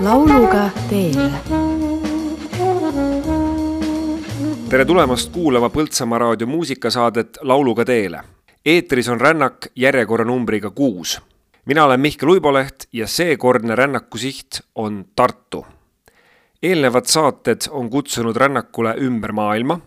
lauluga teele. tere tulemast kuulama Põltsamaa raadio muusikasaadet Lauluga teele. eetris on rännak järjekorranumbriga kuus. mina olen Mihkel Uiboleht ja seekordne rännaku siht on Tartu. eelnevad saated on kutsunud rännakule ümber maailma,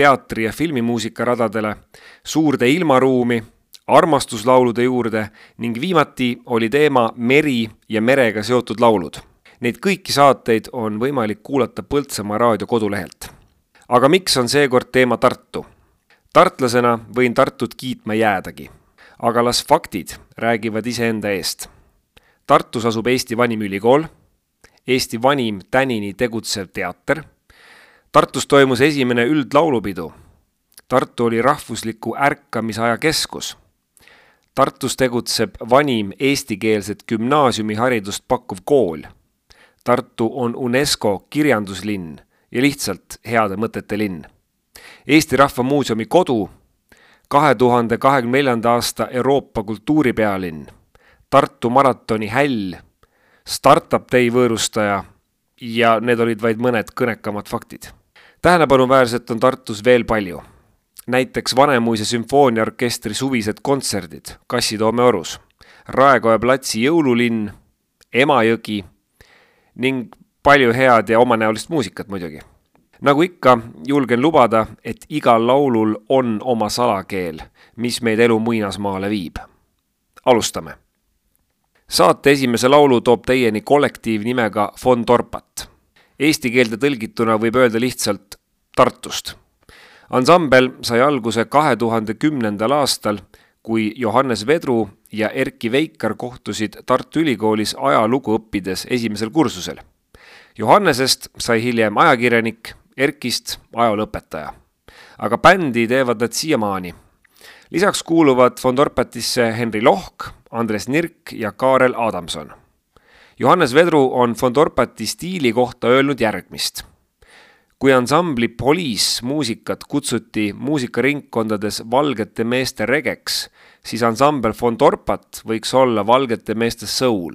teatri- ja filmimuusika radadele, suurde ilmaruumi armastuslaulude juurde ning viimati oli teema meri ja merega seotud laulud. Neid kõiki saateid on võimalik kuulata Põltsamaa raadio kodulehelt. aga miks on seekord teema Tartu? tartlasena võin Tartut kiitma jäädagi, aga las faktid räägivad iseenda eest. Tartus asub Eesti vanim ülikool, Eesti vanim tänini tegutsev teater, Tartus toimus esimene üldlaulupidu, Tartu oli rahvusliku ärkamisaja keskus Tartus tegutseb vanim eestikeelset gümnaasiumiharidust pakkuv kool. Tartu on UNESCO kirjanduslinn ja lihtsalt heade mõtete linn. Eesti Rahva Muuseumi kodu, kahe tuhande kahekümne neljanda aasta Euroopa kultuuripealinn, Tartu maratoni häll, startup day võõrustaja ja need olid vaid mõned kõnekamad faktid. tähelepanuväärset on Tartus veel palju näiteks Vanemuise sümfooniaorkestri suvised kontserdid Kassitoome orus, Raekoja platsi jõululinn, Emajõgi ning palju head ja omanäolist muusikat muidugi. nagu ikka, julgen lubada, et igal laulul on oma salakeel, mis meid elu muinasmaale viib. alustame. saate esimese laulu toob teieni kollektiiv nimega Von Torpat. Eesti keelde tõlgituna võib öelda lihtsalt Tartust ansambel sai alguse kahe tuhande kümnendal aastal, kui Johannes Vedru ja Erki Veikar kohtusid Tartu Ülikoolis ajalugu õppides esimesel kursusel. Johannesest sai hiljem ajakirjanik, Erkist ajalooõpetaja. aga bändi teevad nad siiamaani. lisaks kuuluvad von Dorpatisse Henri Lohk, Andres Nirk ja Kaarel Adamson. Johannes Vedru on von Dorpati stiili kohta öelnud järgmist kui ansambli Police muusikat kutsuti muusikaringkondades valgete meeste regeks, siis ansambel Von Torpat võiks olla valgete meeste soul.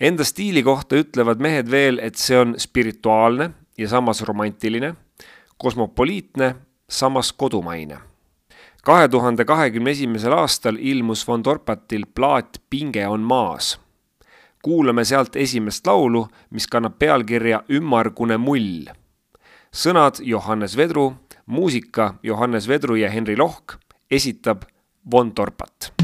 Enda stiili kohta ütlevad mehed veel, et see on spirituaalne ja samas romantiline, kosmopoliitne, samas kodumaine. kahe tuhande kahekümne esimesel aastal ilmus Von Torpatil plaat Pinge on maas kuulame sealt esimest laulu, mis kannab pealkirja Ümmargune mull sõnad Johannes Vedru, muusika Johannes Vedru ja Henri Lohk, esitab Von Torpat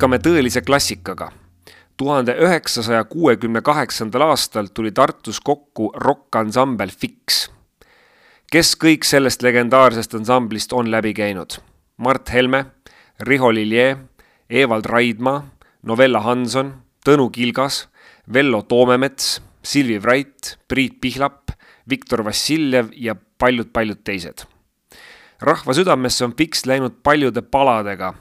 jätkame tõelise klassikaga. tuhande üheksasaja kuuekümne kaheksandal aastal tuli Tartus kokku rokkansambel Fix. kes kõik sellest legendaarsest ansamblist on läbi käinud? Mart Helme, Riho Lilje, Evald Raidma, Novella Hanson, Tõnu Kilgas, Vello Toomemets, Silvi Vrait, Priit Pihlap, Viktor Vassiljev ja paljud-paljud teised. rahva südamesse on Fix läinud paljude paladega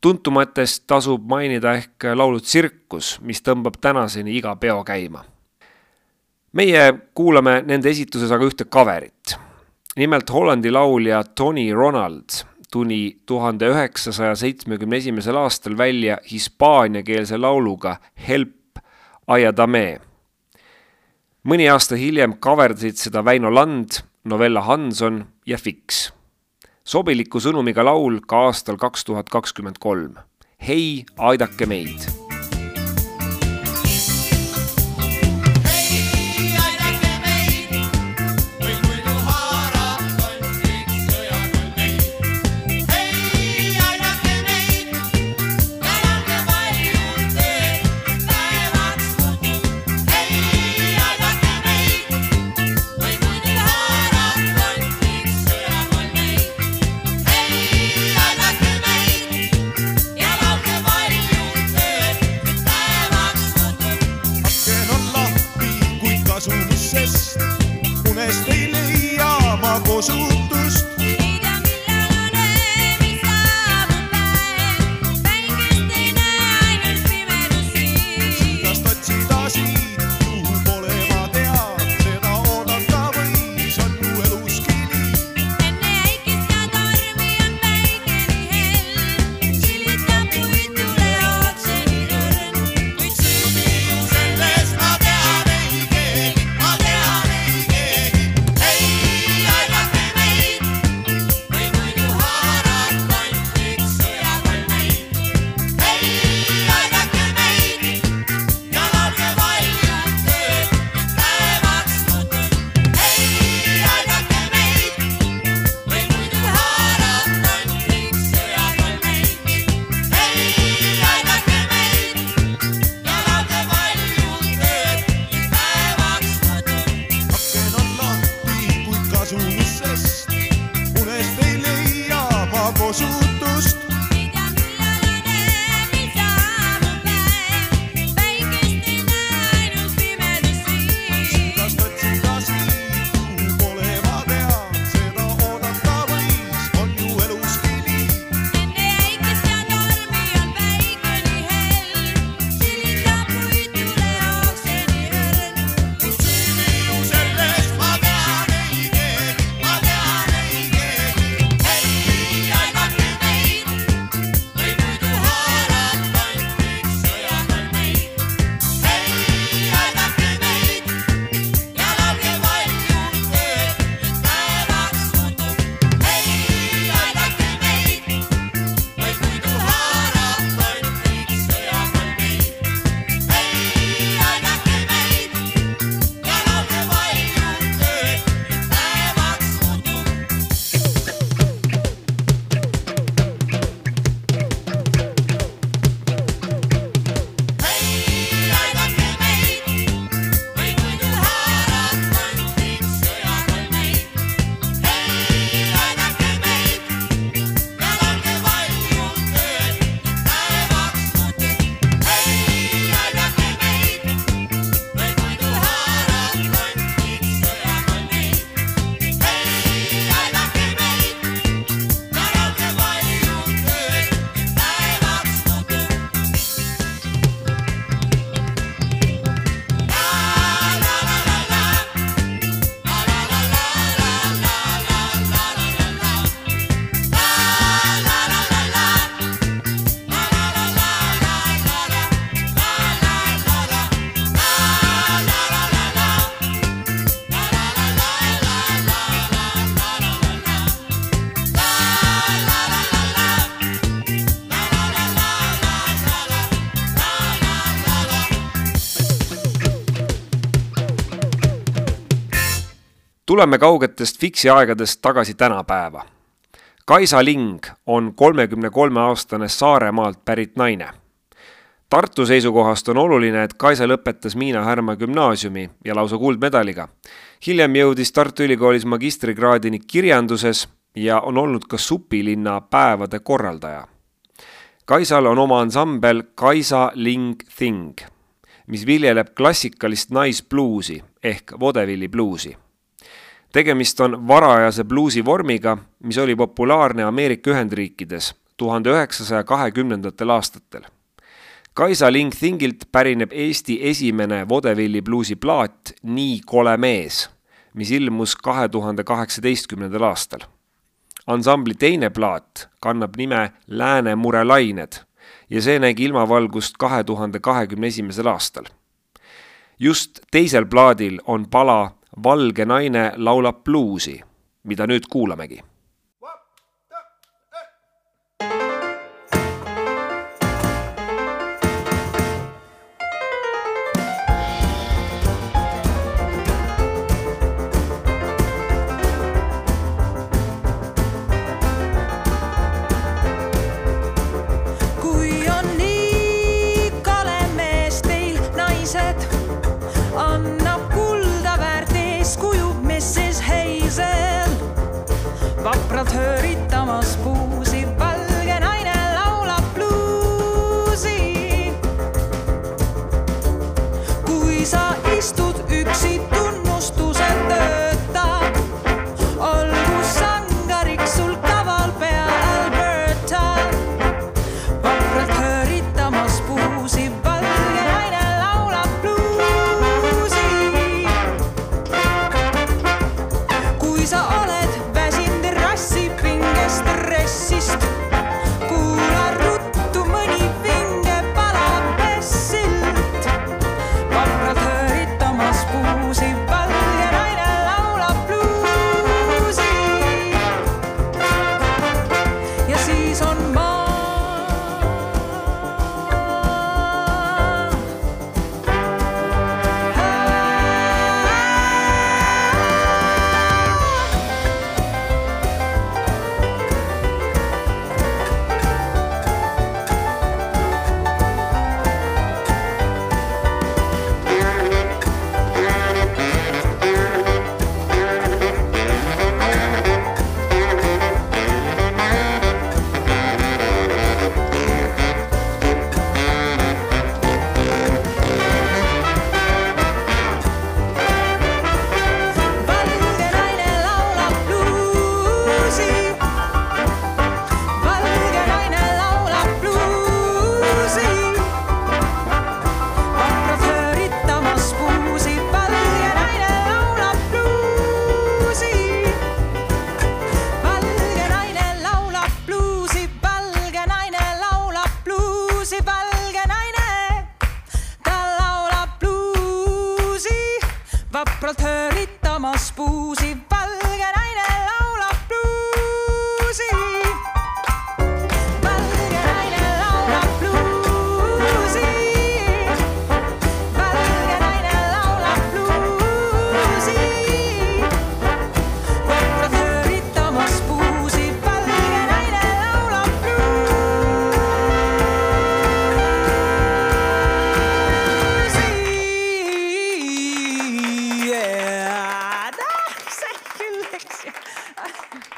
tuntumatest tasub mainida ehk laulu Tsirkus, mis tõmbab tänaseni iga peo käima. meie kuulame nende esituses aga ühte coverit. nimelt Hollandi laulja Tony Ronald tuli tuhande üheksasaja seitsmekümne esimesel aastal välja hispaaniakeelse lauluga Help Ayadame. mõni aasta hiljem kaverdasid seda Väino Land, Novella Hanson ja Fix sobiliku sõnumiga laul ka aastal kaks tuhat kakskümmend kolm. hei, aidake meid tuleme kaugetest fiksi aegadest tagasi tänapäeva. Kaisa Ling on kolmekümne kolme aastane Saaremaalt pärit naine. Tartu seisukohast on oluline, et Kaisa lõpetas Miina Härma gümnaasiumi ja lausa kuldmedaliga. hiljem jõudis Tartu Ülikoolis magistrikraadini kirjanduses ja on olnud ka supilinna päevade korraldaja. Kaisal on oma ansambel Kaisa Ling Thing, mis viljeleb klassikalist naisbluusi ehk vodevilli bluusi tegemist on varajase bluusi vormiga, mis oli populaarne Ameerika Ühendriikides tuhande üheksasaja kahekümnendatel aastatel. Kaisa Ling Thingilt pärineb Eesti esimene vodevilli bluusi plaat Nii kole mees, mis ilmus kahe tuhande kaheksateistkümnendal aastal. ansambli teine plaat kannab nime Lääne murelained ja see nägi ilmavalgust kahe tuhande kahekümne esimesel aastal. just teisel plaadil on pala Valge naine laulab bluusi, mida nüüd kuulamegi vapralt hööritamas puusi,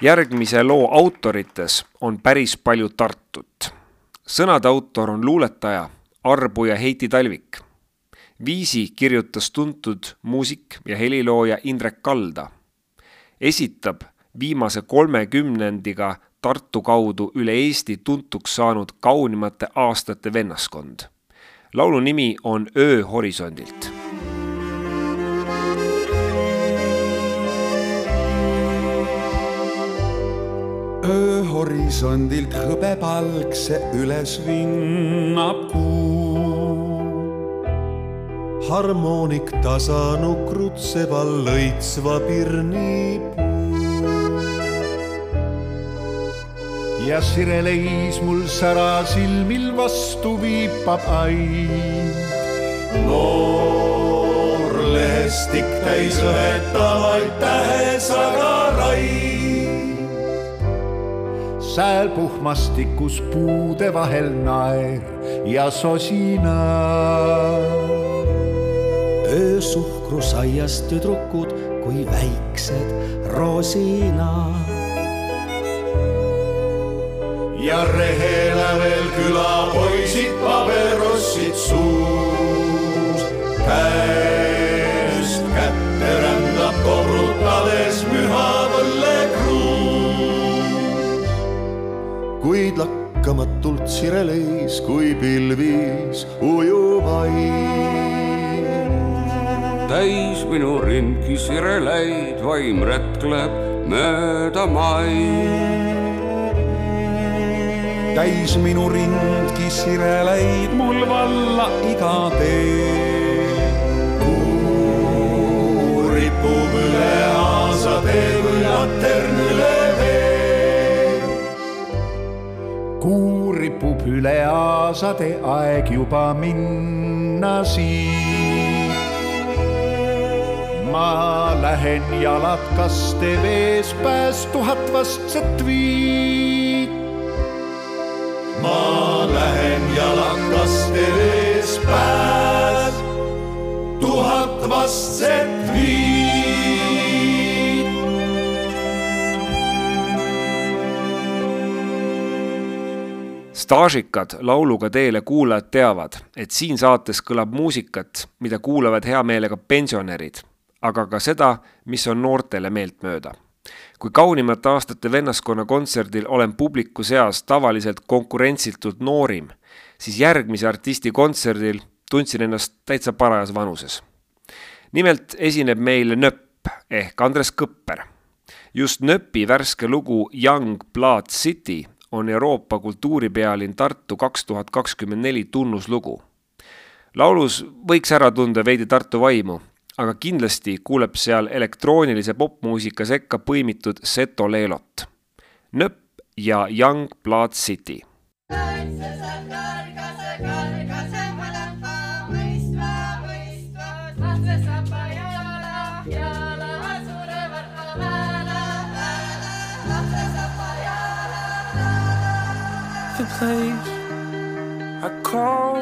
järgmise loo autorites on päris palju Tartut. sõnade autor on luuletaja, arbuja Heiti Talvik. viisi kirjutas tuntud muusik ja helilooja Indrek Kalda. esitab viimase kolmekümnendiga Tartu kaudu üle Eesti tuntuks saanud kaunimate aastate vennaskond. laulu nimi on Öö horisondilt ööhorisondilt hõbepalkse üles vinnab kuu. harmoonik tasa nukrutseval lõitsva pirni ja sireleis mul sära silmil vastu viipab ain. noor lehest maastik täis õhetavaid tähesagaraid. Sääl puhmastikus puude vahel naer ja sosina. öösuhkrusaias tüdrukud kui väiksed roosinad. ja rehele veel külapoisid paberossid suus. käest kuid lakkamatult sireleis kui pilvis ujuvaid. täis minu ringi sireleid, vaim rätkleb mööda maid. täis minu rindki sireleid mul valla iga tee. kuu ripub üle aasatee kui latern üle aasade aeg juba minna siit. ma lähen jalad kaste vees pääs tuhat vastset viit. ma lähen jalakaste vees pääs tuhat vastset viit. Staažikad Lauluga teele kuulajad teavad, et siin saates kõlab muusikat, mida kuulavad hea meelega pensionärid, aga ka seda, mis on noortele meeltmööda. kui kaunimate aastate vennaskonna kontserdil olen publiku seas tavaliselt konkurentsitult noorim, siis järgmise artisti kontserdil tundsin ennast täitsa parajas vanuses. nimelt esineb meil Nöpp ehk Andres Kõpper just Nööpi värske lugu Young Blood City on Euroopa kultuuripealinn Tartu kaks tuhat kakskümmend neli tunnuslugu. laulus võiks ära tunda veidi Tartu vaimu, aga kindlasti kuuleb seal elektroonilise popmuusika sekka põimitud Seto Leelot. Nööp ja Young Blood City the place I call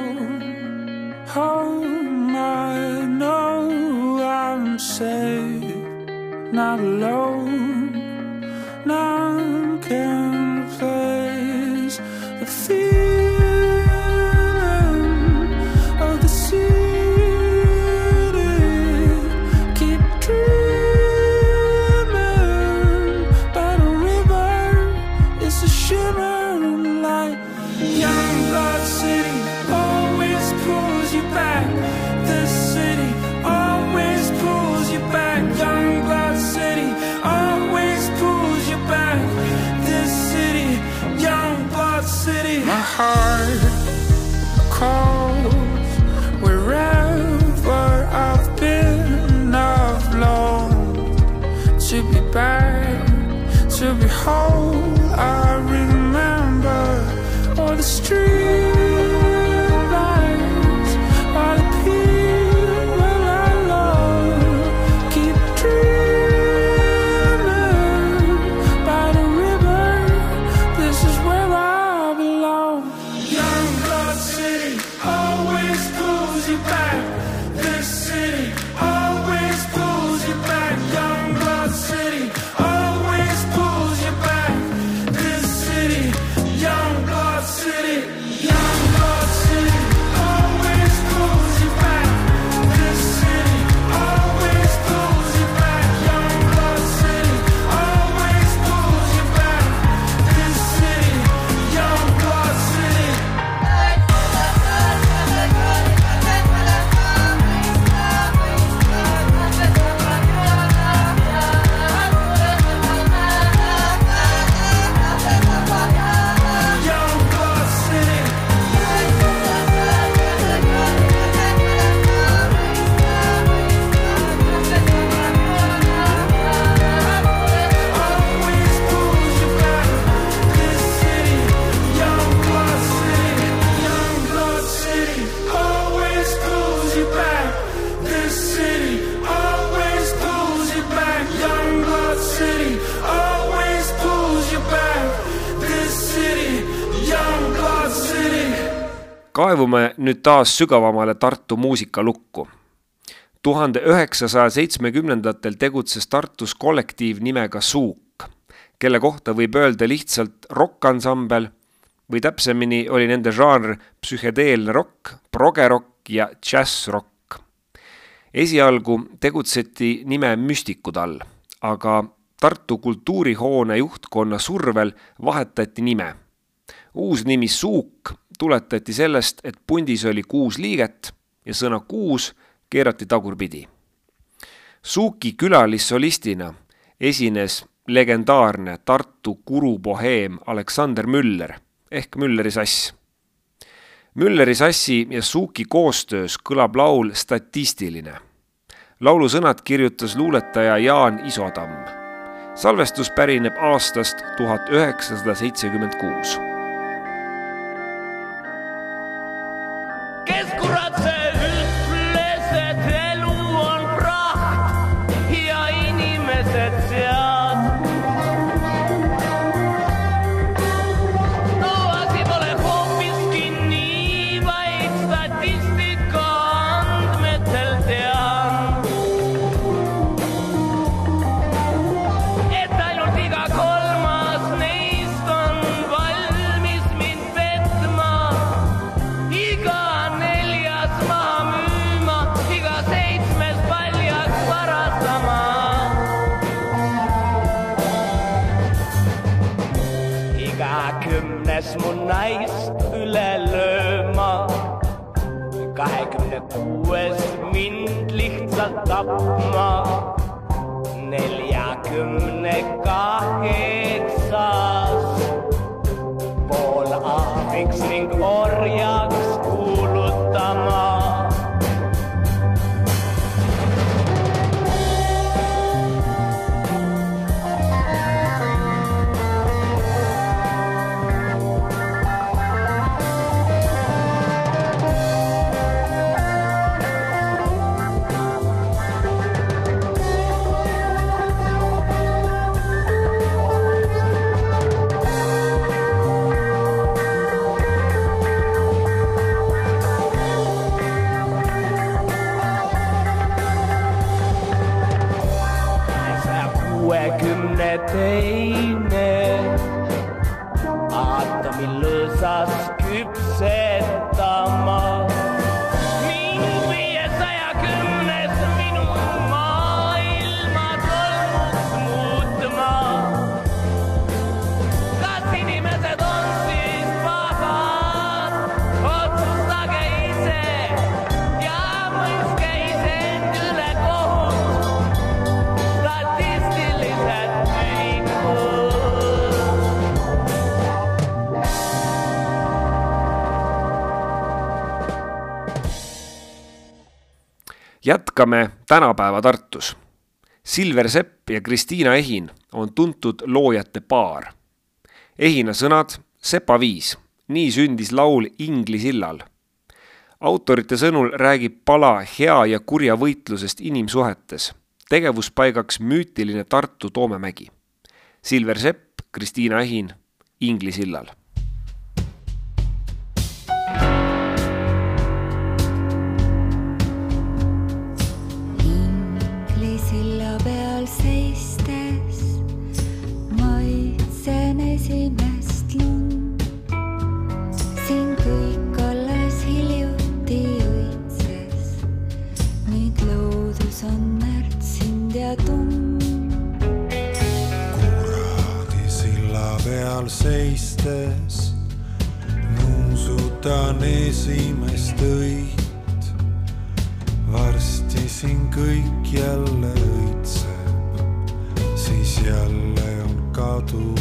home. I know I'm safe, not alone. None can replace the feeling kaevume nüüd taas sügavamale Tartu muusikalukku. tuhande üheksasaja seitsmekümnendatel tegutses Tartus kollektiiv nimega Suuk, kelle kohta võib öelda lihtsalt rokkansambel või täpsemini oli nende žanr psühhedeelne rokk, progerokk ja džässrokk. esialgu tegutseti nime Müstikud all, aga Tartu kultuurihoone juhtkonna survel vahetati nime. uus nimi Suuk tuletati sellest, et pundis oli kuus liiget ja sõna kuus keerati tagurpidi. Suuki külalissolistina esines legendaarne Tartu kuruboheem Aleksander Müller ehk Mülleri sass. Mülleri sassi ja Suuki koostöös kõlab laul Statistiline. laulu sõnad kirjutas luuletaja Jaan Isotamm. salvestus pärineb aastast tuhat üheksasada seitsekümmend kuus kes iga kümnes mu naist üle lööma, kahekümne kuues mind lihtsalt tapma, neljakümne kaheksas pool ahviks ning orjaks kuulutama. Jätkame tänapäeva Tartus. Silver Sepp ja Kristiina Ehin on tuntud loojate paar. Ehina sõnad, Sepa viis, nii sündis laul Ingli sillal. autorite sõnul räägib pala hea ja kurja võitlusest inimsuhetes, tegevuspaigaks müütiline Tartu Toomemägi. Silver Sepp, Kristiina Ehin, Ingli nuusutan esimest õit. varsti siin kõik jälle õitseb, siis jälle on kadunud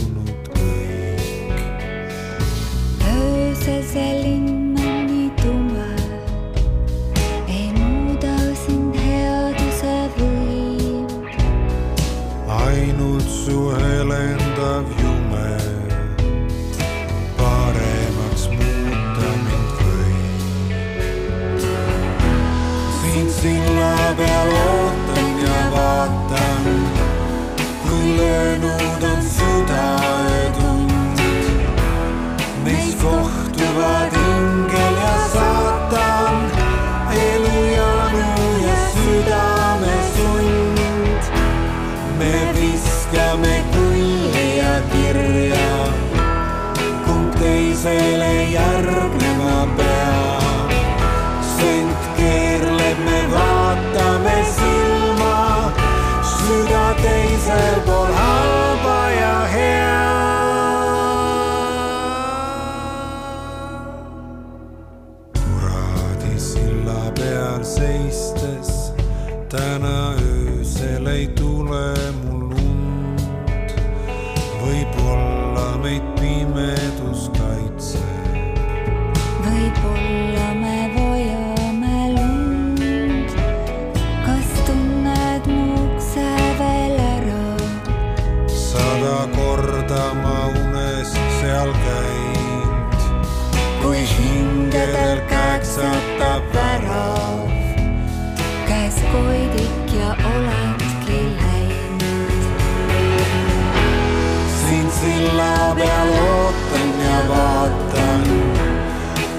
öösel ei tule mul und, võib-olla meid pimedus kaitseb. võib-olla me vajame lund. kas tunned mu ukse veel ära? sada korda ma unes seal käinud, kui hingedel käksatab värav, käes koidik silla peal ootan ja vaatan,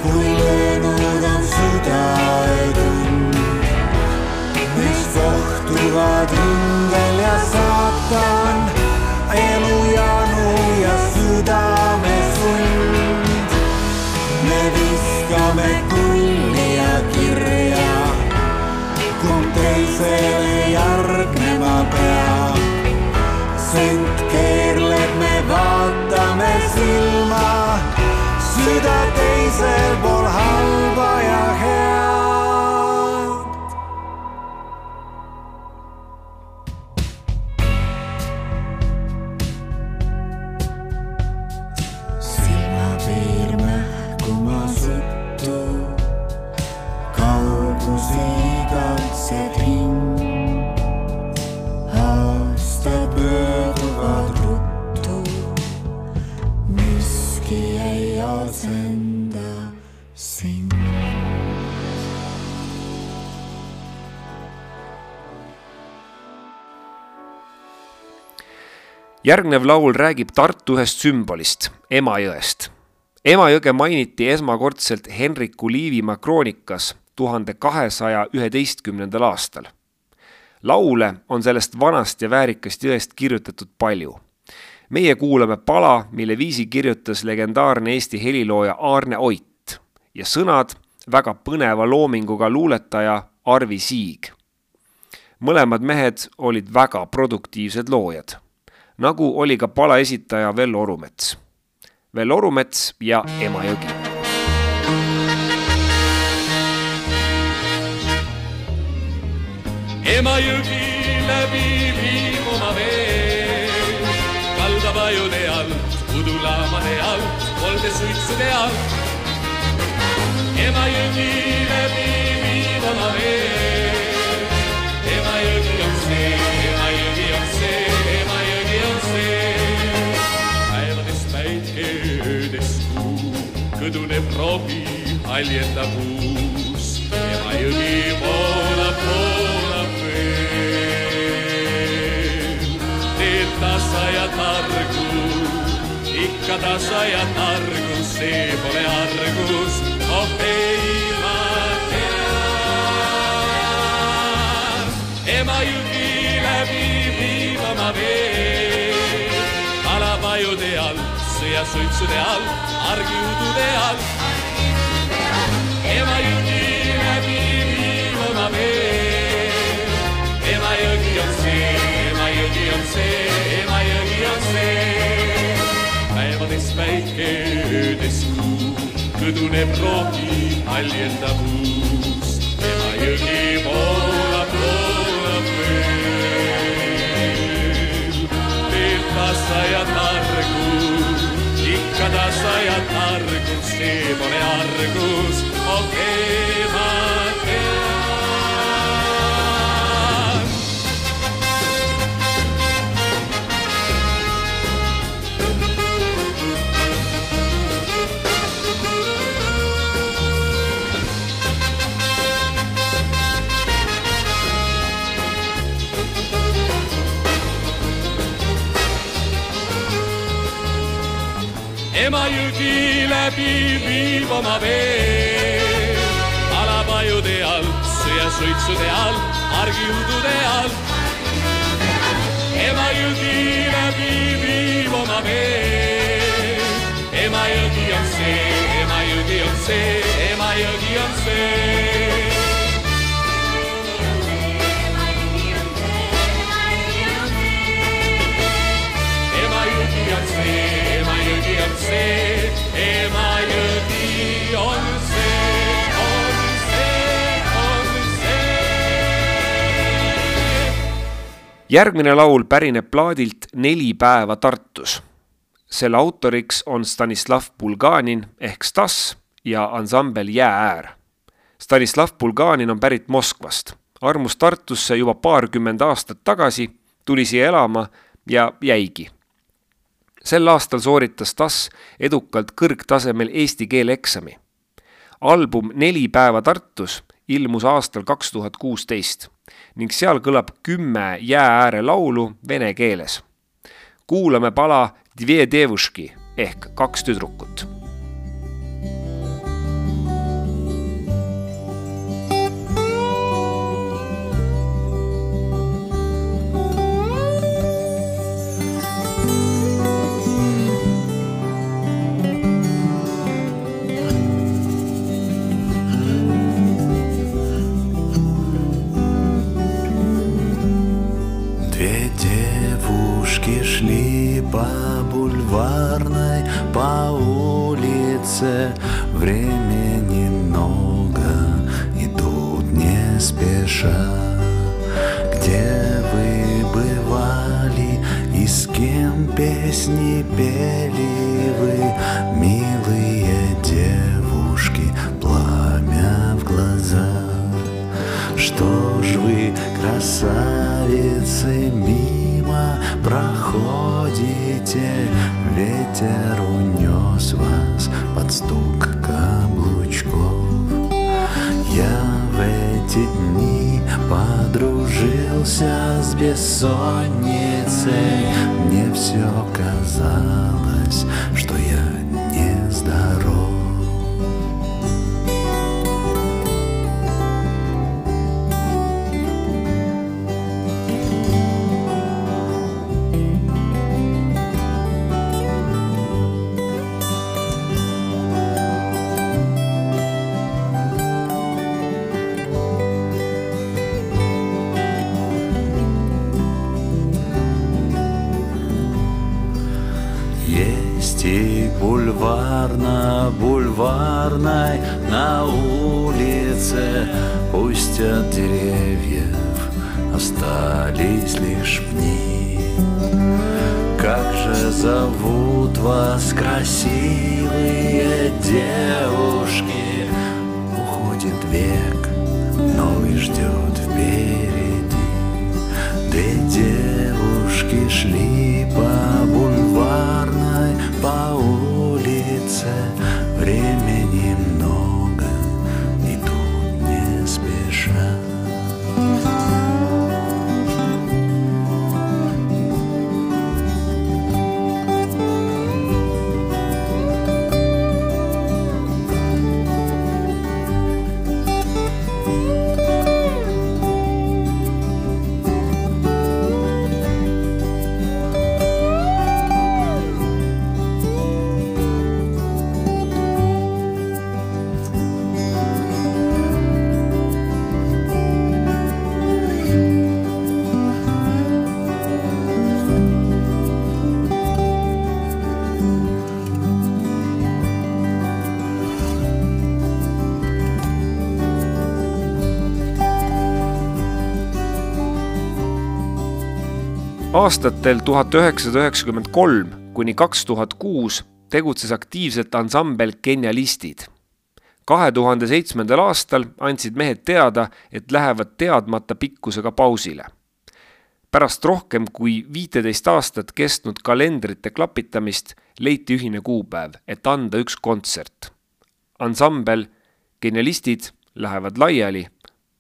kui löönud on südaöötund, mis kohtuvad ingel ja saatan, elujanu ja südamesund. me viskame kulli ja kirja, kumb teisele järgnema peab teisel pool järgnev laul räägib Tartu ühest sümbolist, Emajõest. Emajõge mainiti esmakordselt Henriku Liivimaa kroonikas tuhande kahesaja üheteistkümnendal aastal. laule on sellest vanast ja väärikast jõest kirjutatud palju meie kuulame pala, mille viisi kirjutas legendaarne Eesti helilooja Aarne Oit ja sõnad väga põneva loominguga luuletaja Arvi Siig. mõlemad mehed olid väga produktiivsed loojad, nagu oli ka pala esitaja Vello Orumets. Vello Orumets ja Emajõgi. Emajõgi läbi viib oma vee, kaldab ajude alt, udulaamade alt, koldesuitsude alt. Emajõgi läbi viib oma kõduneb rohi, haljendab uus, Emajõgi voolab, voolab veel. teed tasa ja targu, ikka tasa ja targu, see pole argus, oh ei ma tean. Emajõgi läbi viib oma vee, kalapajude all, sõjasuitsude all, argiudude all. Emajõgi läbi viib oma vee, Emajõgi on see, Emajõgi on see, Emajõgi on see. päevades päike, öödes kuu, kõduneb rohi, haljendab uus. Emajõgi voolab, voolab veel. teeb tasa ja targu, ikka tasa ja targu, see pole argus, okei ma läbi viib oma vee, alapajude all, sõjasuitsude all, argiudude all. Emajõgi läbi viib oma vee, Emajõgi on see, Emajõgi on see, Emajõgi on see. Emajõgi on see, Emajõgi on see, järgmine laul pärineb plaadilt Neli päeva Tartus. selle autoriks on Stanislav Bulganin ehk Stas ja ansambel Jäääär. Stanislav Bulganin on pärit Moskvast, armus Tartusse juba paarkümmend aastat tagasi, tuli siia elama ja jäigi sel aastal sooritas Stas edukalt kõrgtasemel eesti keele eksami. album Neli päeva Tartus ilmus aastal kaks tuhat kuusteist ning seal kõlab kümme jää ääre laulu vene keeles. kuulame pala Dvie devuški ehk kaks tüdrukut песни пели вы Милые девушки, пламя в глазах что ж вы, красавицы, мимо проходите? Ветер унес вас под стук каблучков. Я в эти дни подружился с бессонницей. Мне все казалось, что я aastatel tuhat üheksasada üheksakümmend kolm kuni kaks tuhat kuus tegutses aktiivselt ansambel Genialistid. kahe tuhande seitsmendal aastal andsid mehed teada, et lähevad teadmata pikkusega pausile. pärast rohkem kui viiteist aastat kestnud kalendrite klapitamist leiti ühine kuupäev, et anda üks kontsert. ansambel Genialistid lähevad laiali,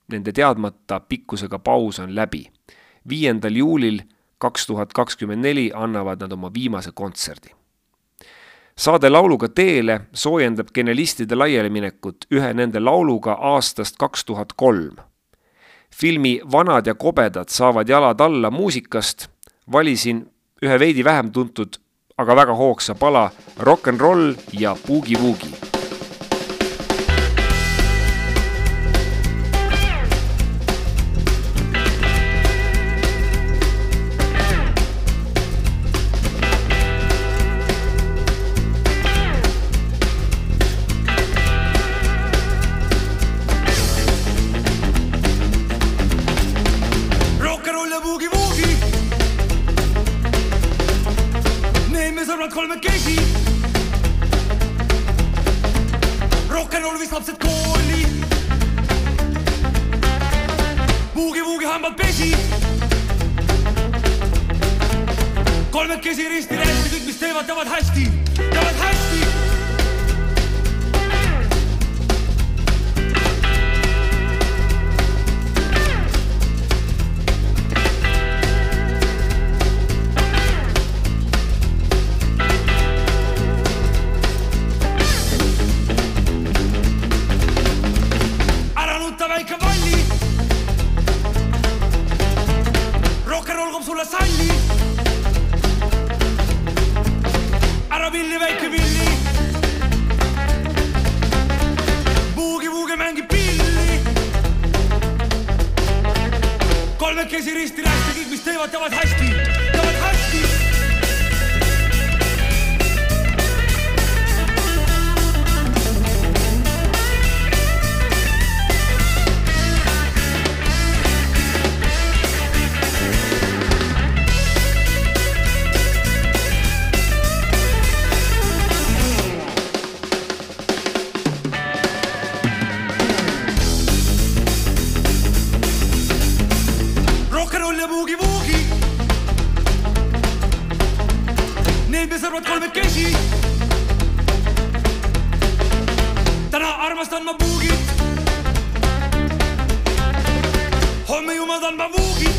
nende teadmata pikkusega paus on läbi. viiendal juulil kaks tuhat kakskümmend neli annavad nad oma viimase kontserdi. saade Lauluga teele soojendab genialistide laialiminekut ühe nende lauluga aastast kaks tuhat kolm. filmi Vanad ja kobedad saavad jalad alla muusikast valisin ühe veidi vähem tuntud, aga väga hoogsa pala Rock n Roll ja Boogie Woogie on ma vuugid.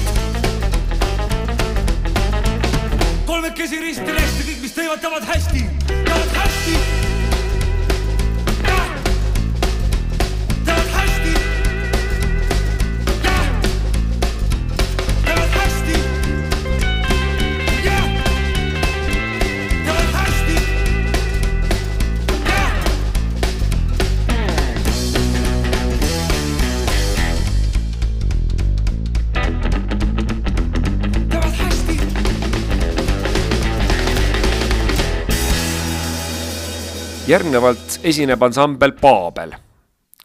kolmekesi risti lehti, kõik, mis teevad, teevad hästi järgnevalt esineb ansambel Paabel.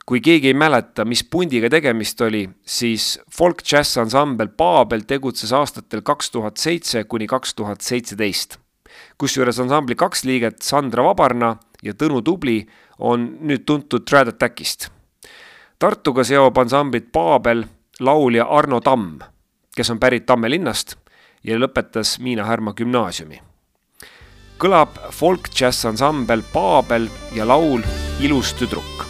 kui keegi ei mäleta, mis pundiga tegemist oli, siis folk jazz ansambel Paabel tegutses aastatel kaks tuhat seitse kuni kaks tuhat seitseteist. kusjuures ansambli kaks liiget, Sandra Vabarna ja Tõnu Tubli, on nüüd tuntud Trad Attackist. Tartuga seob ansamblit Paabel laulja Arno Tamm, kes on pärit Tamme linnast ja lõpetas Miina Härma gümnaasiumi kõlab folk-džässansambel Paabel ja laul Ilus tüdruk.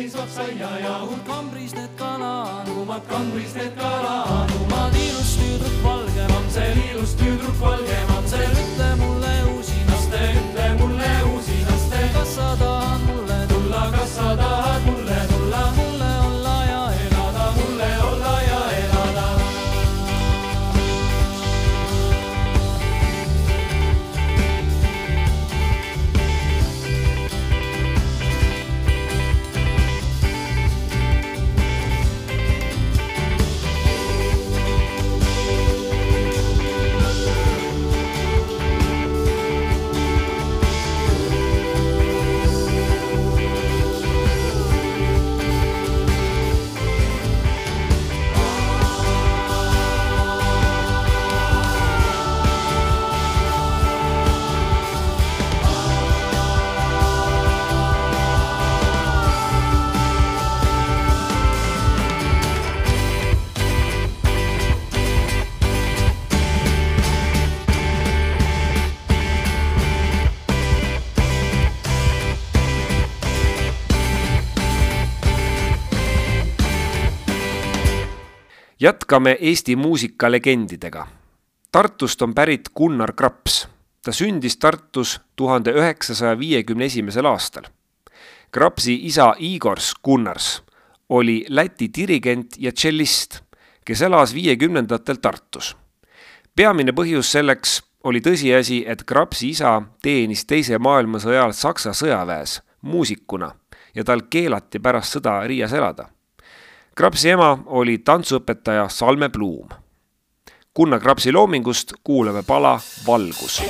seisab saia ja hurg. kambris need kalad, kuumad kambris need kalad. Jätkame Eesti muusikalegendidega. Tartust on pärit Gunnar Kraps. ta sündis Tartus tuhande üheksasaja viiekümne esimesel aastal. Krapsi isa Igors Gunnars oli Läti dirigent ja tšellist, kes elas viiekümnendatel Tartus. peamine põhjus selleks oli tõsiasi, et Krapsi isa teenis Teise maailmasõja ajal Saksa sõjaväes muusikuna ja tal keelati pärast sõda Riias elada. Krapsi ema oli tantsuõpetaja Salme Pluum. Gunnar Krapsi loomingust kuulame pala Valgus.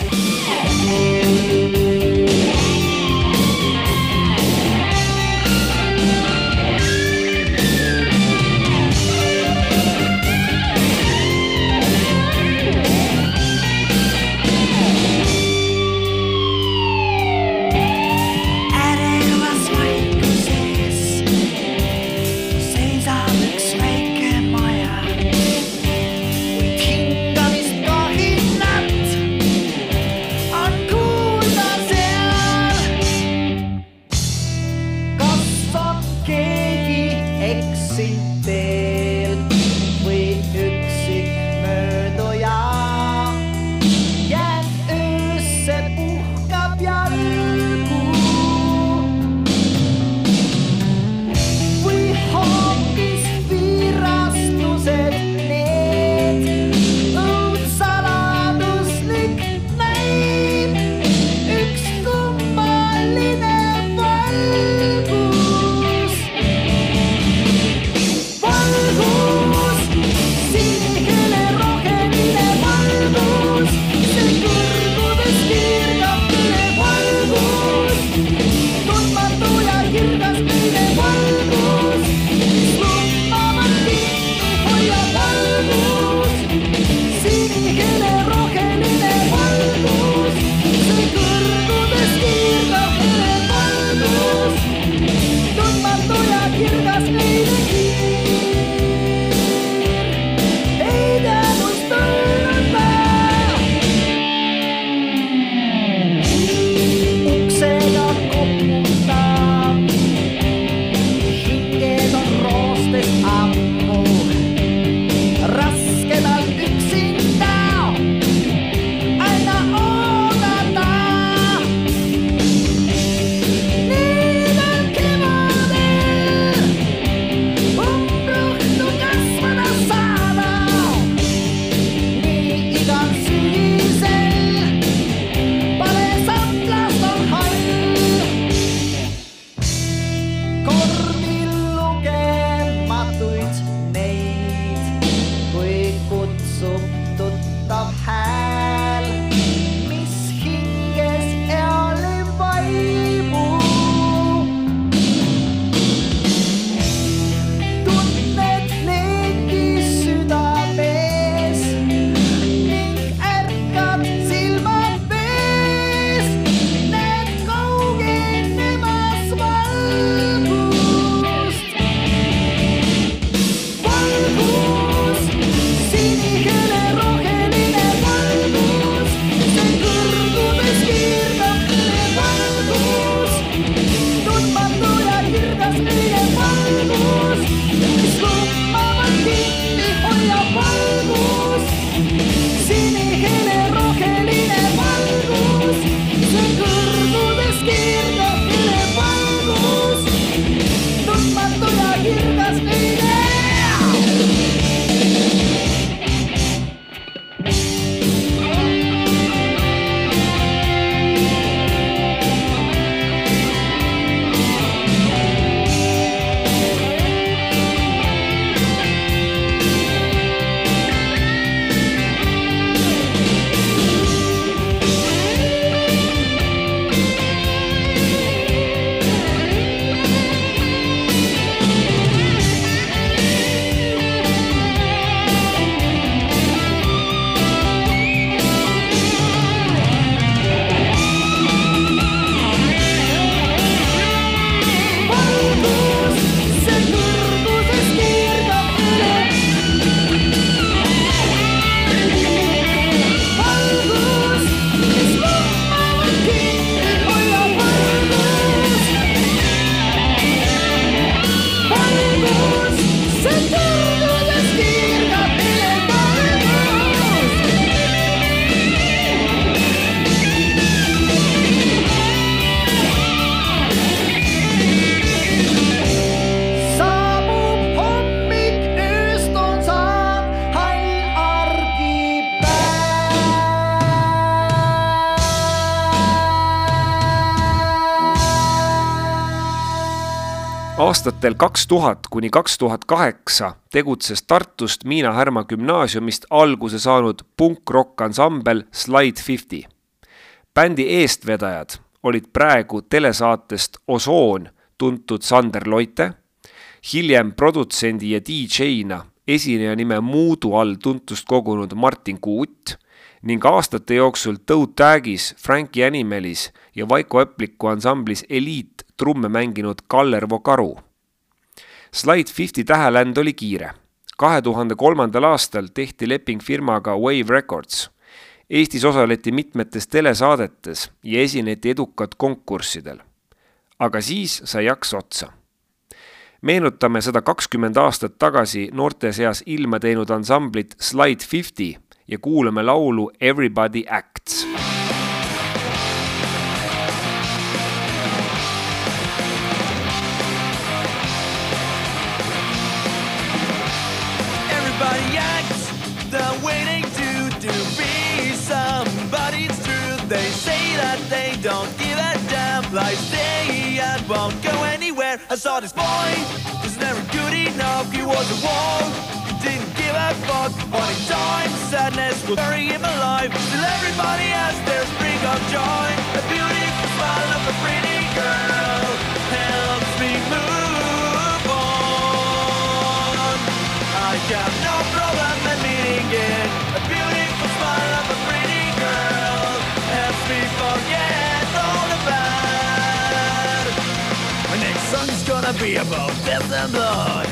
Aastatel kaks tuhat kuni kaks tuhat kaheksa tegutses Tartust Miina Härma gümnaasiumist alguse saanud punkrock ansambel Slide Fifty. bändi eestvedajad olid praegu telesaatest Osoon tuntud Sander Loite, hiljem produtsendi ja DJ-na esineja nime Muudu all tuntust kogunud Martin Kuut ning aastate jooksul Toe Tagis, Frankie Animalis ja Vaiko Äpliku ansamblis Eliit trumme mänginud Kallervo Karu. Slide Fifty täheländ oli kiire. kahe tuhande kolmandal aastal tehti leping firmaga Wave Records. Eestis osaleti mitmetes telesaadetes ja esineti edukalt konkurssidel. aga siis sai jaks otsa meenutame seda kakskümmend aastat tagasi noorte seas ilma teinud ansamblit Slide Fifty ja kuulame laulu Everybody Acts. I saw this boy was never good enough. He was a wall. He didn't give a fuck. One time sadness will bury him alive. Still everybody has their spring of joy. A beautiful smile of a pretty girl be about death and blood.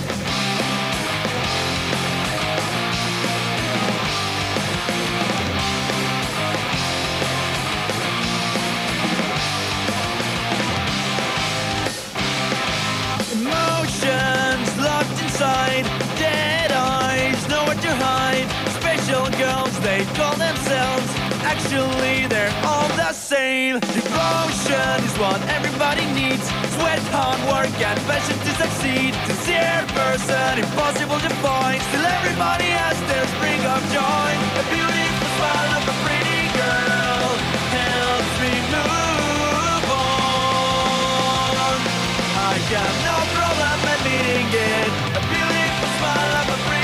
Emotions locked inside, dead eyes, nowhere to hide. Special girls, they call themselves. Actually, they're all the same. Devotion is what everybody needs. Sweat, hard work, and passion to succeed. Sincere person, impossible to find. Still, everybody has their spring of joy. A beautiful smile of a pretty girl helps me move on. I have no problem admitting it. A beautiful smile of a pretty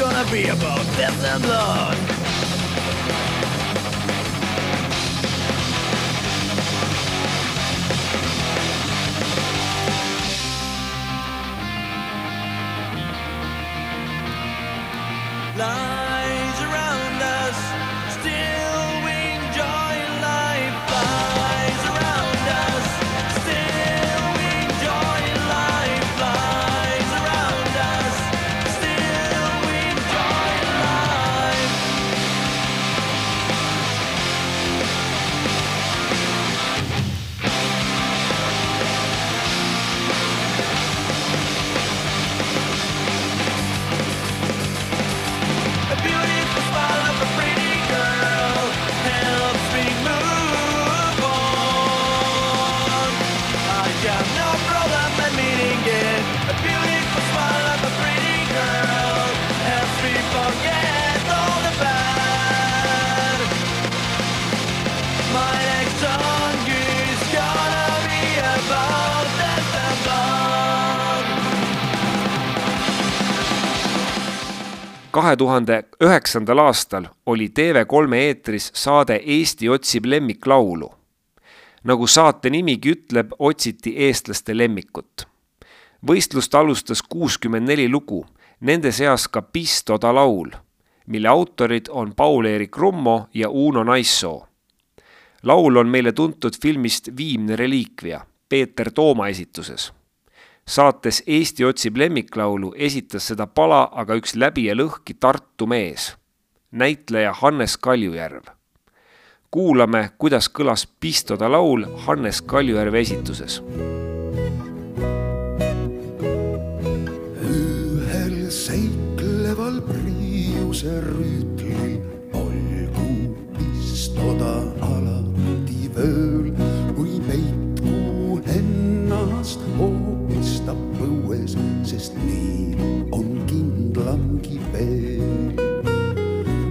It's gonna be about death and blood. Love. Kahe tuhande üheksandal aastal oli TV3 eetris saade Eesti otsib lemmiklaulu. nagu saate nimigi ütleb, otsiti eestlaste lemmikut. võistlust alustas kuuskümmend neli lugu, nende seas ka Pistoda laul, mille autorid on Paul-Eerik Rummo ja Uno Naissoo. laul on meile tuntud filmist Viimne reliikvia Peeter Tooma esituses saates Eesti otsib lemmiklaulu esitas seda pala aga üks läbi ja lõhki Tartu mees, näitleja Hannes Kaljujärv. kuulame, kuidas kõlas Pistoda laul Hannes Kaljujärve esituses. ühel seikleval Priiuse rüütlil olgu pistoda alati vööl, veel.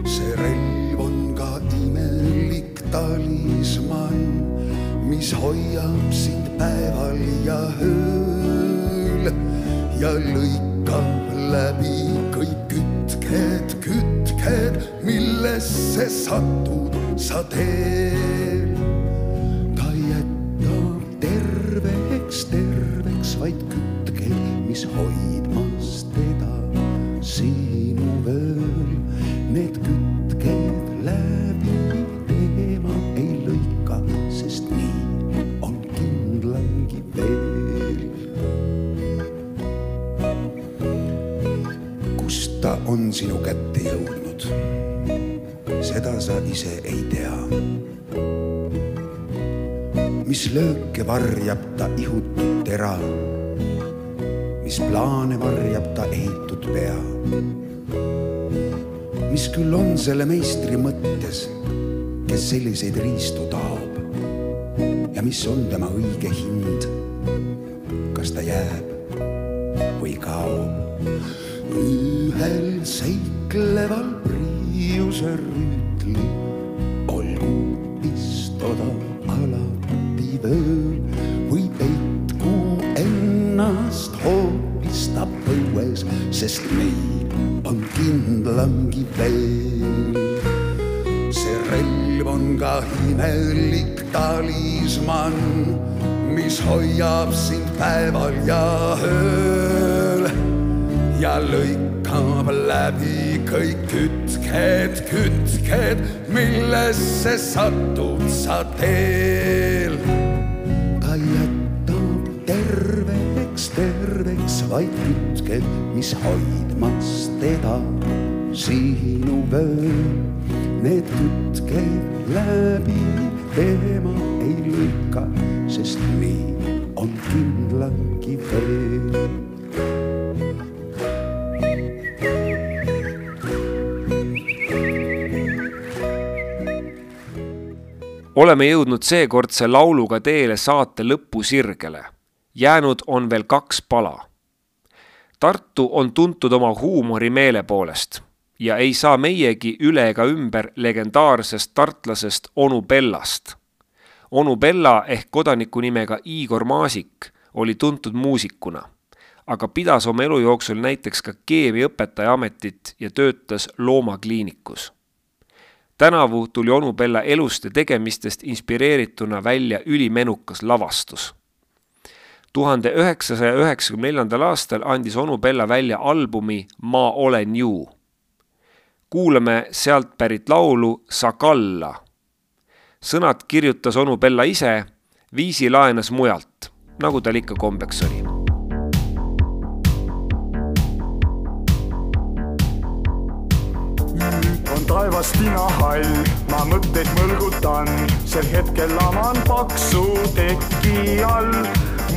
see relv on ka imelik, ta mis hoiab sind päeval ja ööl ja lõikab läbi kõik kütked, kütked, millesse satud sa teel. ta jätab terveks, terveks vaid kütked, mis hoidmas on sinu kätte jõudnud, seda sa ise ei tea. mis lööke varjab ta ihutud tera, mis plaane varjab ta ehitud pea. mis küll on selle meistri mõttes, kes selliseid riistu taob ja mis on tema õige hind, kas ta jääb seikleval priiuse rüütlil olgu istuda alati vööl või peitku ennast hoopis ta põues, sest meil on kindlamgi veel. see relv on ka imelik talismann, mis hoiab sind päeval ja ööl ja lõikab läbi kõik kütked, kütked, millesse satud sa teel. ta jätab terveks, terveks vaid kütked, mis hoidmas teda sinu vööl. Need kütked läbi teema ei lõika, sest nii on kindlamgi veel. Oleme jõudnud seekordse lauluga teele saate lõpusirgele. jäänud on veel kaks pala. Tartu on tuntud oma huumorimeele poolest ja ei saa meiegi üle ega ümber legendaarsest tartlasest onu Bellast. onu Bella ehk kodaniku nimega Igor Maasik oli tuntud muusikuna, aga pidas oma elu jooksul näiteks ka keemiaõpetaja ametit ja töötas loomakliinikus tänavu tuli onu Bella elust ja tegemistest inspireerituna välja ülimenukas lavastus. tuhande üheksasaja üheksakümne neljandal aastal andis onu Bella välja albumi Ma olen ju. kuulame sealt pärit laulu Sakalla. sõnad kirjutas onu Bella ise, viisi laenas mujalt, nagu tal ikka kombeks oli taevas tinahall, ma mõtteid mõlgutan, sel hetkel laman paksu teki all.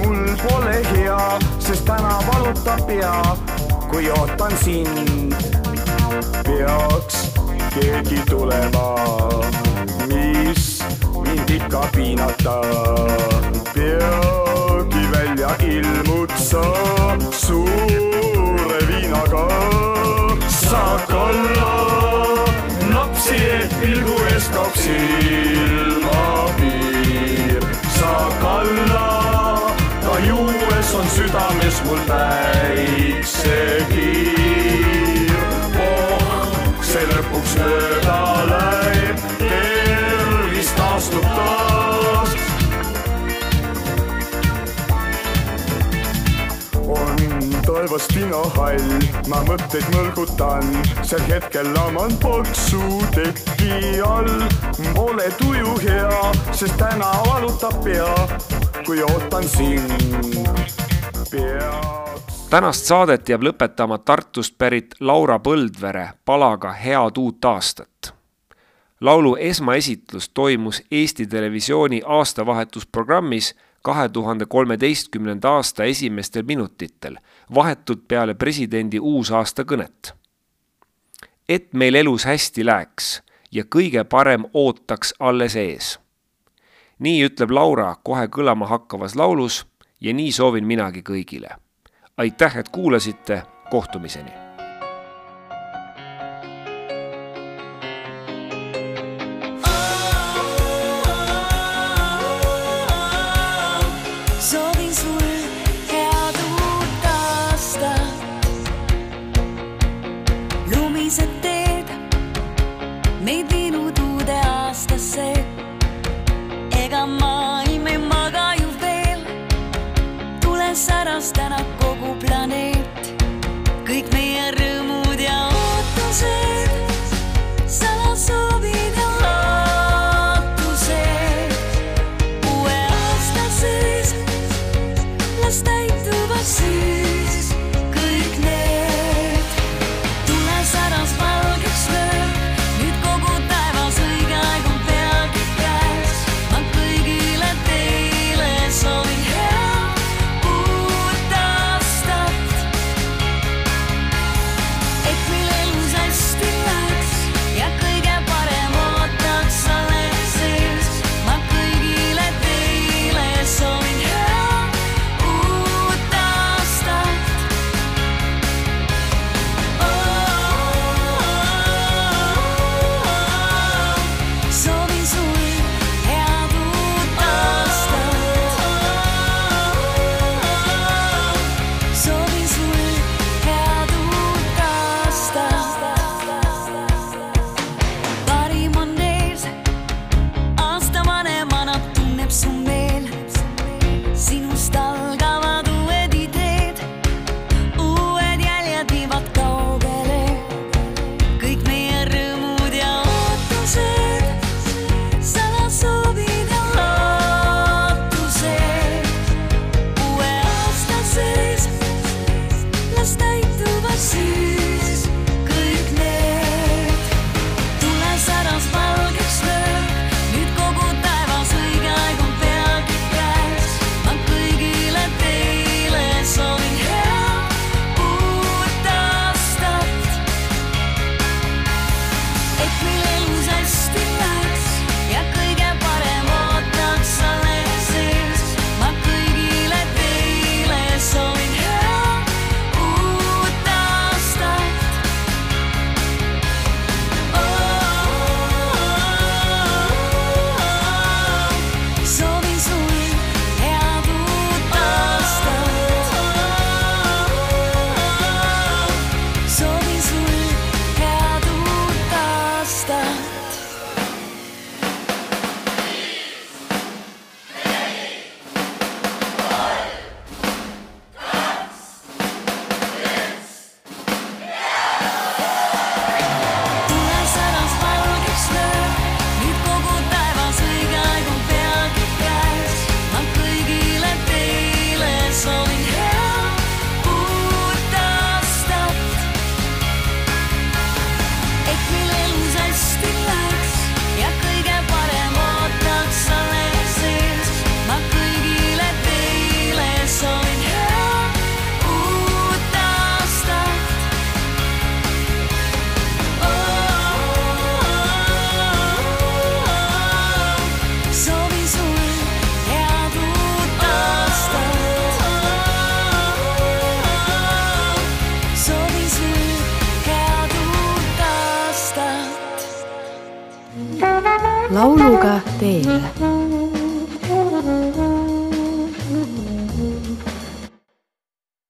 mul pole hea, sest täna valutab pea, kui ootan sind. peaks keegi tulema, mis mind ikka piinata. peagi välja ilmud sa suure viinaga. sa kalla napsi, et pilgu ees kaob silmapiir. sa kalla, ka juues on südames mul päiksekiir. oh, see lõpuks mööda läheb, tervis taastub taas. Taevas tinahall, ma mõtteid mõlgutan, sel hetkel laman paksu teki all. Pole tuju hea, sest täna valutab pea, kui ootan sind. pea tänast saadet jääb lõpetama Tartust pärit Laura Põldvere palaga Head uut aastat. laulu esmaesitlus toimus Eesti Televisiooni aastavahetusprogrammis kahe tuhande kolmeteistkümnenda aasta esimestel minutitel, vahetult peale presidendi uusaastakõnet. et meil elus hästi läheks ja kõige parem ootaks alles ees. nii ütleb Laura kohe kõlama hakkavas laulus ja nii soovin minagi kõigile. aitäh, et kuulasite, kohtumiseni